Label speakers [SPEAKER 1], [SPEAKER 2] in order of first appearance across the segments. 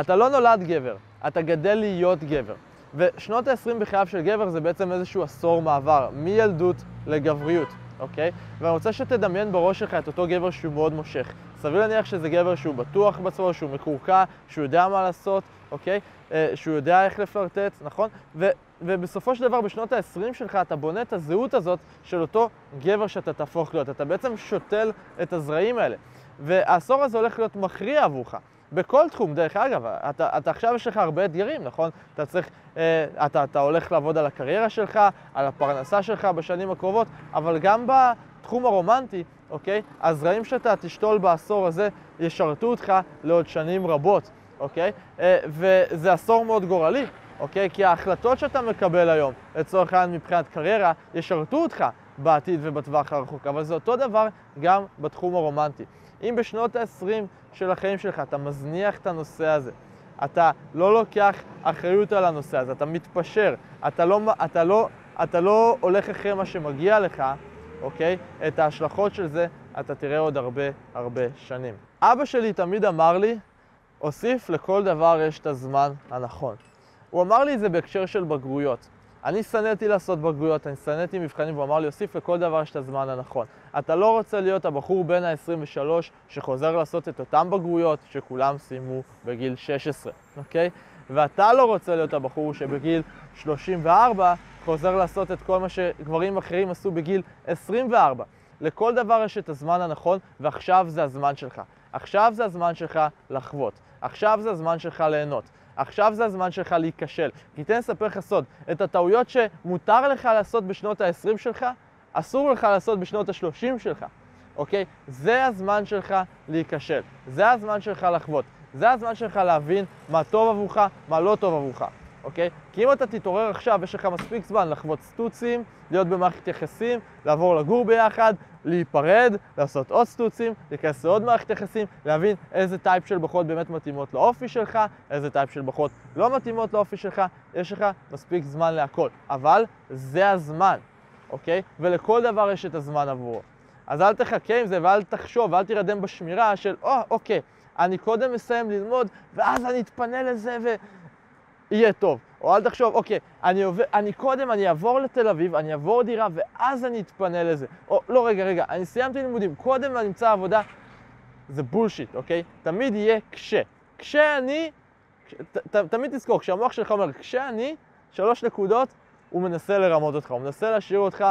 [SPEAKER 1] אתה לא נולד גבר, אתה גדל להיות גבר. ושנות ה-20 בחייו של גבר זה בעצם איזשהו עשור מעבר, מילדות לגבריות, אוקיי? ואני רוצה שתדמיין בראש שלך את אותו גבר שהוא מאוד מושך. סביר להניח שזה גבר שהוא בטוח בעצמו, שהוא מקורקע, שהוא יודע מה לעשות, אוקיי? אה, שהוא יודע איך לפלרטט, נכון? ו- ובסופו של דבר בשנות ה-20 שלך אתה בונה את הזהות הזאת של אותו גבר שאתה תהפוך להיות. אתה בעצם שותל את הזרעים האלה. והעשור הזה הולך להיות מכריע עבורך. בכל תחום, דרך אגב, אתה, אתה עכשיו יש לך הרבה אתגרים, נכון? אתה צריך, אה, אתה, אתה הולך לעבוד על הקריירה שלך, על הפרנסה שלך בשנים הקרובות, אבל גם בתחום הרומנטי, אוקיי? הזרעים שאתה תשתול בעשור הזה ישרתו אותך לעוד שנים רבות, אוקיי? אה, וזה עשור מאוד גורלי, אוקיי? כי ההחלטות שאתה מקבל היום, לצורך העניין מבחינת קריירה, ישרתו אותך בעתיד ובטווח הרחוק, אבל זה אותו דבר גם בתחום הרומנטי. אם בשנות ה-20 של החיים שלך אתה מזניח את הנושא הזה, אתה לא לוקח אחריות על הנושא הזה, אתה מתפשר, אתה לא, אתה לא, אתה לא הולך אחרי מה שמגיע לך, אוקיי? את ההשלכות של זה אתה תראה עוד הרבה הרבה שנים. אבא שלי תמיד אמר לי, הוסיף לכל דבר יש את הזמן הנכון. הוא אמר לי את זה בהקשר של בגרויות. אני שנאתי לעשות בגרויות, אני שנאתי מבחנים, והוא אמר לי, הוסיף לכל דבר יש את הזמן הנכון. אתה לא רוצה להיות הבחור בן ה-23 שחוזר לעשות את אותן בגרויות שכולם סיימו בגיל 16, אוקיי? ואתה לא רוצה להיות הבחור שבגיל 34 חוזר לעשות את כל מה שגברים אחרים עשו בגיל 24. לכל דבר יש את הזמן הנכון, ועכשיו זה הזמן שלך. עכשיו זה הזמן שלך לחוות. עכשיו זה הזמן שלך ליהנות. עכשיו זה הזמן שלך להיכשל. כי תן לספר לך סוד, את הטעויות שמותר לך לעשות בשנות ה-20 שלך, אסור לך לעשות בשנות ה-30 שלך, אוקיי? זה הזמן שלך להיכשל. זה הזמן שלך לחוות. זה הזמן שלך להבין מה טוב עבורך, מה לא טוב עבורך. אוקיי? כי אם אתה תתעורר עכשיו, יש לך מספיק זמן לחוות סטוצים, להיות במערכת יחסים, לעבור לגור ביחד, להיפרד, לעשות עוד סטוצים, להיכנס לעוד מערכת יחסים, להבין איזה טייפ של בחורות באמת מתאימות לאופי שלך, איזה טייפ של בחורות לא מתאימות לאופי שלך, יש לך מספיק זמן להכל. אבל זה הזמן, אוקיי? ולכל דבר יש את הזמן עבורו. אז אל תחכה עם זה ואל תחשוב ואל תירדם בשמירה של, או, oh, אוקיי, אני קודם מסיים ללמוד ואז אני אתפנה לזה ו... יהיה טוב. או אל תחשוב, אוקיי, אני, עובר, אני קודם, אני אעבור לתל אביב, אני אעבור דירה, ואז אני אתפנה לזה. או, לא, רגע, רגע, אני סיימתי לימודים, קודם אני אמצא עבודה. זה בולשיט, אוקיי? תמיד יהיה קשה. כשאני, ת, ת, תמיד תזכור, כשהמוח שלך אומר כשאני, שלוש נקודות, הוא מנסה לרמות אותך, הוא מנסה להשאיר אותך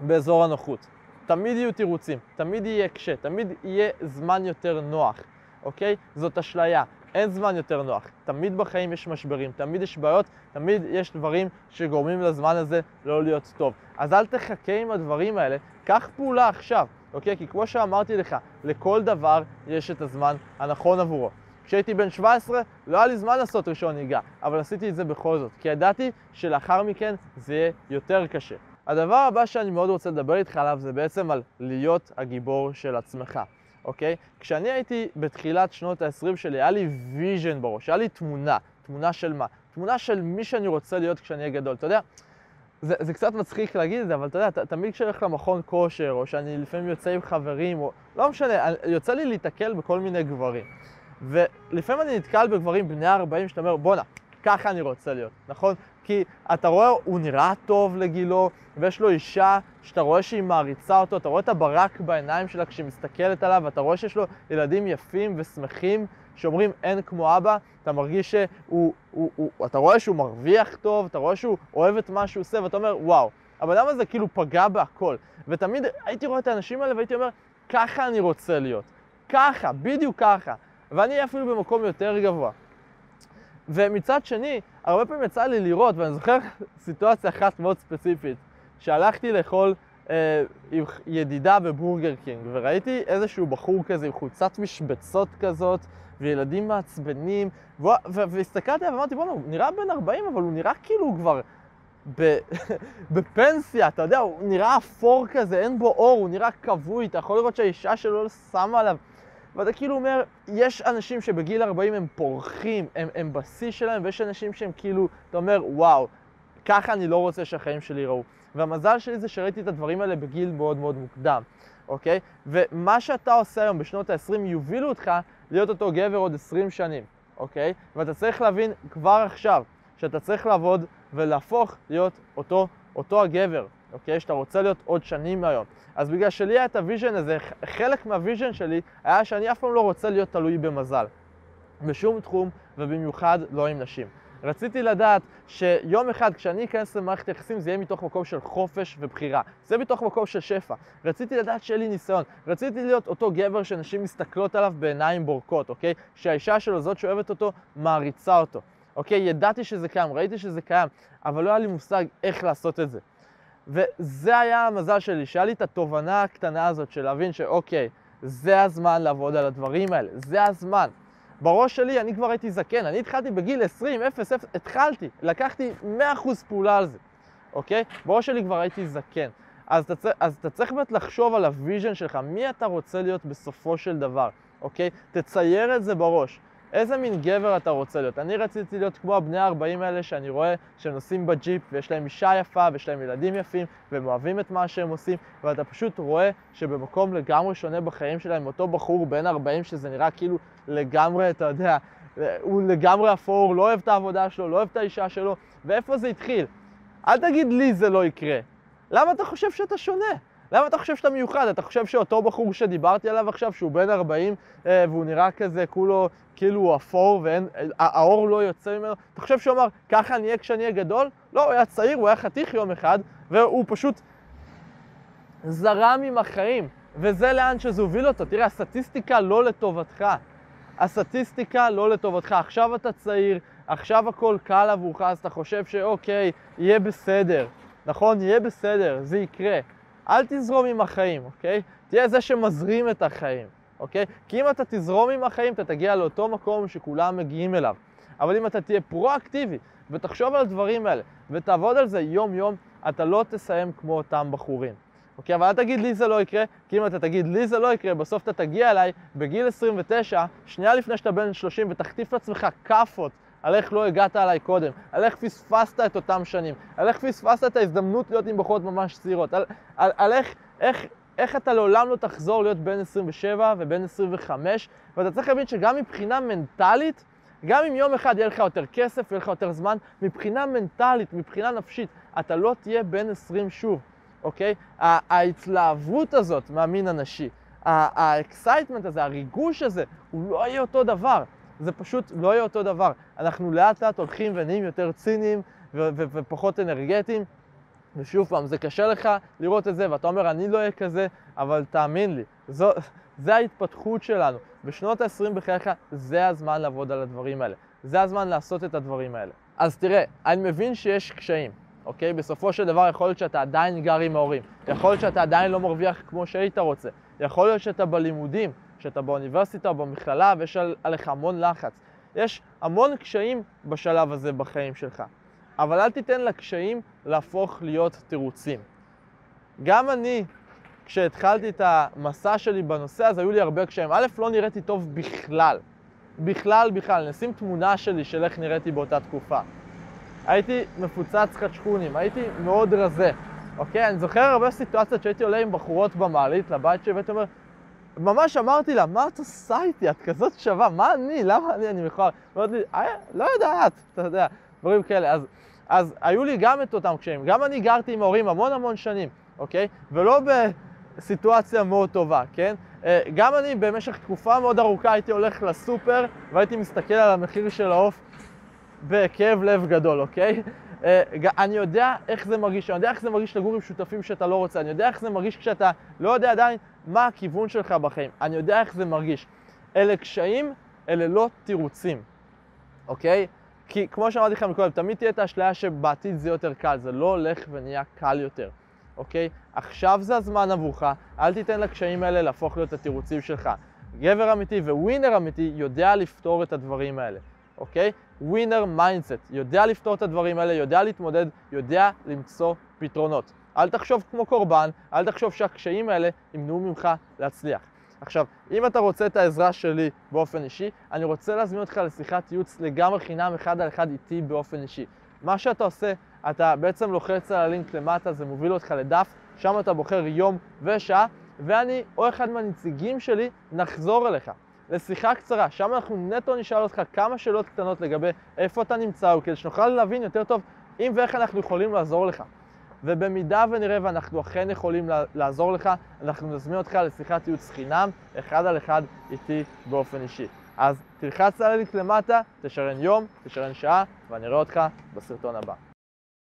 [SPEAKER 1] באזור הנוחות. תמיד יהיו תירוצים, תמיד יהיה קשה, תמיד יהיה זמן יותר נוח, אוקיי? זאת אשליה. אין זמן יותר נוח. תמיד בחיים יש משברים, תמיד יש בעיות, תמיד יש דברים שגורמים לזמן הזה לא להיות טוב. אז אל תחכה עם הדברים האלה, קח פעולה עכשיו, אוקיי? כי כמו שאמרתי לך, לכל דבר יש את הזמן הנכון עבורו. כשהייתי בן 17 לא היה לי זמן לעשות רישיון נהיגה, אבל עשיתי את זה בכל זאת, כי ידעתי שלאחר מכן זה יהיה יותר קשה. הדבר הבא שאני מאוד רוצה לדבר איתך עליו זה בעצם על להיות הגיבור של עצמך. אוקיי? כשאני הייתי בתחילת שנות ה-20 שלי, היה לי vision בראש, היה לי תמונה. תמונה של מה? תמונה של מי שאני רוצה להיות כשאני אהיה גדול. אתה יודע, זה, זה קצת מצחיק להגיד את זה, אבל אתה יודע, ת, תמיד כשאני הולך למכון כושר, או שאני לפעמים יוצא עם חברים, או לא משנה, יוצא לי להתקל בכל מיני גברים. ולפעמים אני נתקל בגברים בני 40 שאתה אומר, בואנה, ככה אני רוצה להיות, נכון? כי אתה רואה, הוא נראה טוב לגילו, ויש לו אישה שאתה רואה שהיא מעריצה אותו, אתה רואה את הברק בעיניים שלה כשהיא מסתכלת עליו, ואתה רואה שיש לו ילדים יפים ושמחים שאומרים אין כמו אבא, אתה מרגיש שהוא, הוא, הוא, הוא, אתה רואה שהוא מרוויח טוב, אתה רואה שהוא אוהב את מה שהוא עושה, ואתה אומר, וואו, הבן אדם הזה כאילו פגע בהכל. ותמיד הייתי רואה את האנשים האלה והייתי אומר, ככה אני רוצה להיות. ככה, בדיוק ככה. ואני אהיה אפילו במקום יותר גבוה. ומצד שני, הרבה פעמים יצא לי לראות, ואני זוכר סיטואציה אחת מאוד ספציפית, שהלכתי לאכול אה, עם ידידה בבורגר קינג, וראיתי איזשהו בחור כזה עם חולצת משבצות כזאת, וילדים מעצבנים, והסתכלתי עליו ואמרתי, בוא'נה, הוא נראה בן 40, אבל הוא נראה כאילו הוא כבר בפנסיה, אתה יודע, הוא נראה אפור כזה, אין בו אור, הוא נראה כבוי, אתה יכול לראות שהאישה שלו שמה עליו. ואתה כאילו אומר, יש אנשים שבגיל 40 הם פורחים, הם, הם בשיא שלהם, ויש אנשים שהם כאילו, אתה אומר, וואו, ככה אני לא רוצה שהחיים שלי ייראו. והמזל שלי זה שראיתי את הדברים האלה בגיל מאוד מאוד מוקדם, אוקיי? ומה שאתה עושה היום בשנות ה-20 יובילו אותך להיות אותו גבר עוד 20 שנים. אוקיי? ואתה צריך להבין כבר עכשיו שאתה צריך לעבוד ולהפוך להיות אותו, אותו הגבר, אוקיי? שאתה רוצה להיות עוד שנים מהיום. אז בגלל שלי היה את ה vision הזה, חלק מה vision שלי היה שאני אף פעם לא רוצה להיות תלוי במזל. בשום תחום, ובמיוחד לא עם נשים. רציתי לדעת שיום אחד כשאני אכנס למערכת יחסים זה יהיה מתוך מקום של חופש ובחירה. זה מתוך מקום של שפע. רציתי לדעת שיהיה לי ניסיון. רציתי להיות אותו גבר שנשים מסתכלות עליו בעיניים בורקות, אוקיי? שהאישה שלו, זאת שאוהבת אותו, מעריצה אותו. אוקיי? ידעתי שזה קיים, ראיתי שזה קיים, אבל לא היה לי מושג איך לעשות את זה. וזה היה המזל שלי, שהיה לי את התובנה הקטנה הזאת של להבין שאוקיי, זה הזמן לעבוד על הדברים האלה, זה הזמן. בראש שלי אני כבר הייתי זקן, אני התחלתי בגיל 20, 0, 0, התחלתי, לקחתי 100% פעולה על זה, אוקיי? בראש שלי כבר הייתי זקן. אז אתה, אז אתה צריך באמת לחשוב על ה vision שלך, מי אתה רוצה להיות בסופו של דבר, אוקיי? תצייר את זה בראש. איזה מין גבר אתה רוצה להיות? אני רציתי להיות כמו הבני ה-40 האלה שאני רואה שהם נוסעים בג'יפ ויש להם אישה יפה ויש להם ילדים יפים והם אוהבים את מה שהם עושים ואתה פשוט רואה שבמקום לגמרי שונה בחיים שלהם, אותו בחור בן 40 שזה נראה כאילו לגמרי, אתה יודע, הוא לגמרי אפור, לא אוהב את העבודה שלו, לא אוהב את האישה שלו, ואיפה זה התחיל? אל תגיד לי זה לא יקרה. למה אתה חושב שאתה שונה? למה אתה חושב שאתה מיוחד? אתה חושב שאותו בחור שדיברתי עליו עכשיו, שהוא בן 40 אה, והוא נראה כזה כולו, כאילו הוא אפור והאור לא יוצא ממנו, אתה חושב שהוא אמר, ככה אני אהיה כשאני אהיה גדול? לא, הוא היה צעיר, הוא היה חתיך יום אחד, והוא פשוט זרם עם החיים, וזה לאן שזה הוביל אותו. תראה, הסטטיסטיקה לא לטובתך. הסטטיסטיקה לא לטובתך. עכשיו אתה צעיר, עכשיו הכל קל עבורך, אז אתה חושב שאוקיי, יהיה בסדר. נכון? יהיה בסדר, זה יקרה. אל תזרום עם החיים, אוקיי? תהיה זה שמזרים את החיים, אוקיי? כי אם אתה תזרום עם החיים, אתה תגיע לאותו מקום שכולם מגיעים אליו. אבל אם אתה תהיה פרואקטיבי ותחשוב על הדברים האלה ותעבוד על זה יום-יום, אתה לא תסיים כמו אותם בחורים. אוקיי? אבל אל תגיד לי זה לא יקרה, כי אם אתה תגיד לי זה לא יקרה, בסוף אתה תגיע אליי בגיל 29, שנייה לפני שאתה בן 30, ותחטיף לעצמך כאפות על איך לא הגעת אליי קודם, על איך פספסת את אותם שנים, על איך פספסת את ההזדמנות להיות עם בחורות ממש צעירות, על, על, על איך, איך, איך אתה לעולם לא תחזור להיות בן 27 ובן 25, ואתה צריך להבין שגם מבחינה מנטלית, גם אם יום אחד יהיה לך יותר כסף, יהיה לך יותר זמן, מבחינה מנטלית, מבחינה נפשית, אתה לא תהיה בן 20 שוב, אוקיי? ההתלהבות הזאת מהמין הנשי, ה excitement הזה, הריגוש הזה, הוא לא יהיה אותו דבר. זה פשוט לא יהיה אותו דבר. אנחנו לאט לאט הולכים ונהיים יותר ציניים ופחות אנרגטיים, ושוב פעם, זה קשה לך לראות את זה, ואתה אומר, אני לא אהיה כזה, אבל תאמין לי, זו, זה ההתפתחות שלנו. בשנות ה-20 בחייך, זה הזמן לעבוד על הדברים האלה. זה הזמן לעשות את הדברים האלה. אז תראה, אני מבין שיש קשיים, אוקיי? בסופו של דבר יכול להיות שאתה עדיין גר עם ההורים. יכול להיות שאתה עדיין לא מרוויח כמו שהיית רוצה. יכול להיות שאתה בלימודים. שאתה באוניברסיטה או במכללה ויש על, עליך המון לחץ. יש המון קשיים בשלב הזה בחיים שלך, אבל אל תיתן לקשיים להפוך להיות תירוצים. גם אני, כשהתחלתי את המסע שלי בנושא הזה, היו לי הרבה קשיים. א', לא נראיתי טוב בכלל. בכלל, בכלל. נשים תמונה שלי של איך נראיתי באותה תקופה. הייתי מפוצץ חדשקונים, הייתי מאוד רזה. אוקיי? אני זוכר הרבה סיטואציות שהייתי עולה עם בחורות במעלית לבית שלי והייתי אומר, ממש אמרתי לה, מה את עושה איתי? את כזאת שווה, מה אני? למה אני? אני מכוער. אמרת לי, אה, לא יודעת, אתה יודע, דברים כאלה. אז, אז היו לי גם את אותם קשיים. גם אני גרתי עם ההורים המון המון שנים, אוקיי? ולא בסיטואציה מאוד טובה, כן? אה, גם אני במשך תקופה מאוד ארוכה הייתי הולך לסופר והייתי מסתכל על המחיר של העוף בכאב לב גדול, אוקיי? אה, אני יודע איך זה מרגיש, אני יודע איך זה מרגיש לגור עם שותפים שאתה לא רוצה, אני יודע איך זה מרגיש כשאתה לא יודע עדיין מה הכיוון שלך בחיים, אני יודע איך זה מרגיש. אלה קשיים, אלה לא תירוצים, אוקיי? כי כמו שאמרתי לך מקודם, תמיד תהיה את האשליה שבעתיד זה יותר קל, זה לא הולך ונהיה קל יותר, אוקיי? עכשיו זה הזמן עבורך, אל תיתן לקשיים האלה להפוך להיות התירוצים שלך. גבר אמיתי ו winner אמיתי יודע לפתור את הדברים האלה, אוקיי? winner mindset, יודע לפתור את הדברים האלה, יודע להתמודד, יודע למצוא פתרונות. אל תחשוב כמו קורבן, אל תחשוב שהקשיים האלה ימנעו ממך להצליח. עכשיו, אם אתה רוצה את העזרה שלי באופן אישי, אני רוצה להזמין אותך לשיחת ייעוץ לגמרי חינם אחד על אחד איתי באופן אישי. מה שאתה עושה, אתה בעצם לוחץ על הלינק למטה, זה מוביל אותך לדף, שם אתה בוחר יום ושעה, ואני או אחד מהנציגים שלי נחזור אליך. לשיחה קצרה, שם אנחנו נטו נשאל אותך כמה שאלות קטנות לגבי איפה אתה נמצא, כדי שנוכל להבין יותר טוב אם ואיך אנחנו יכולים לעזור לך. ובמידה ונראה ואנחנו אכן יכולים לעזור לך, אנחנו נזמין אותך לשיחת ייעוץ חינם, אחד על אחד איתי באופן אישי. אז תלחץ על הלינק למטה, תשרן יום, תשרן שעה, ואני אראה אותך בסרטון הבא.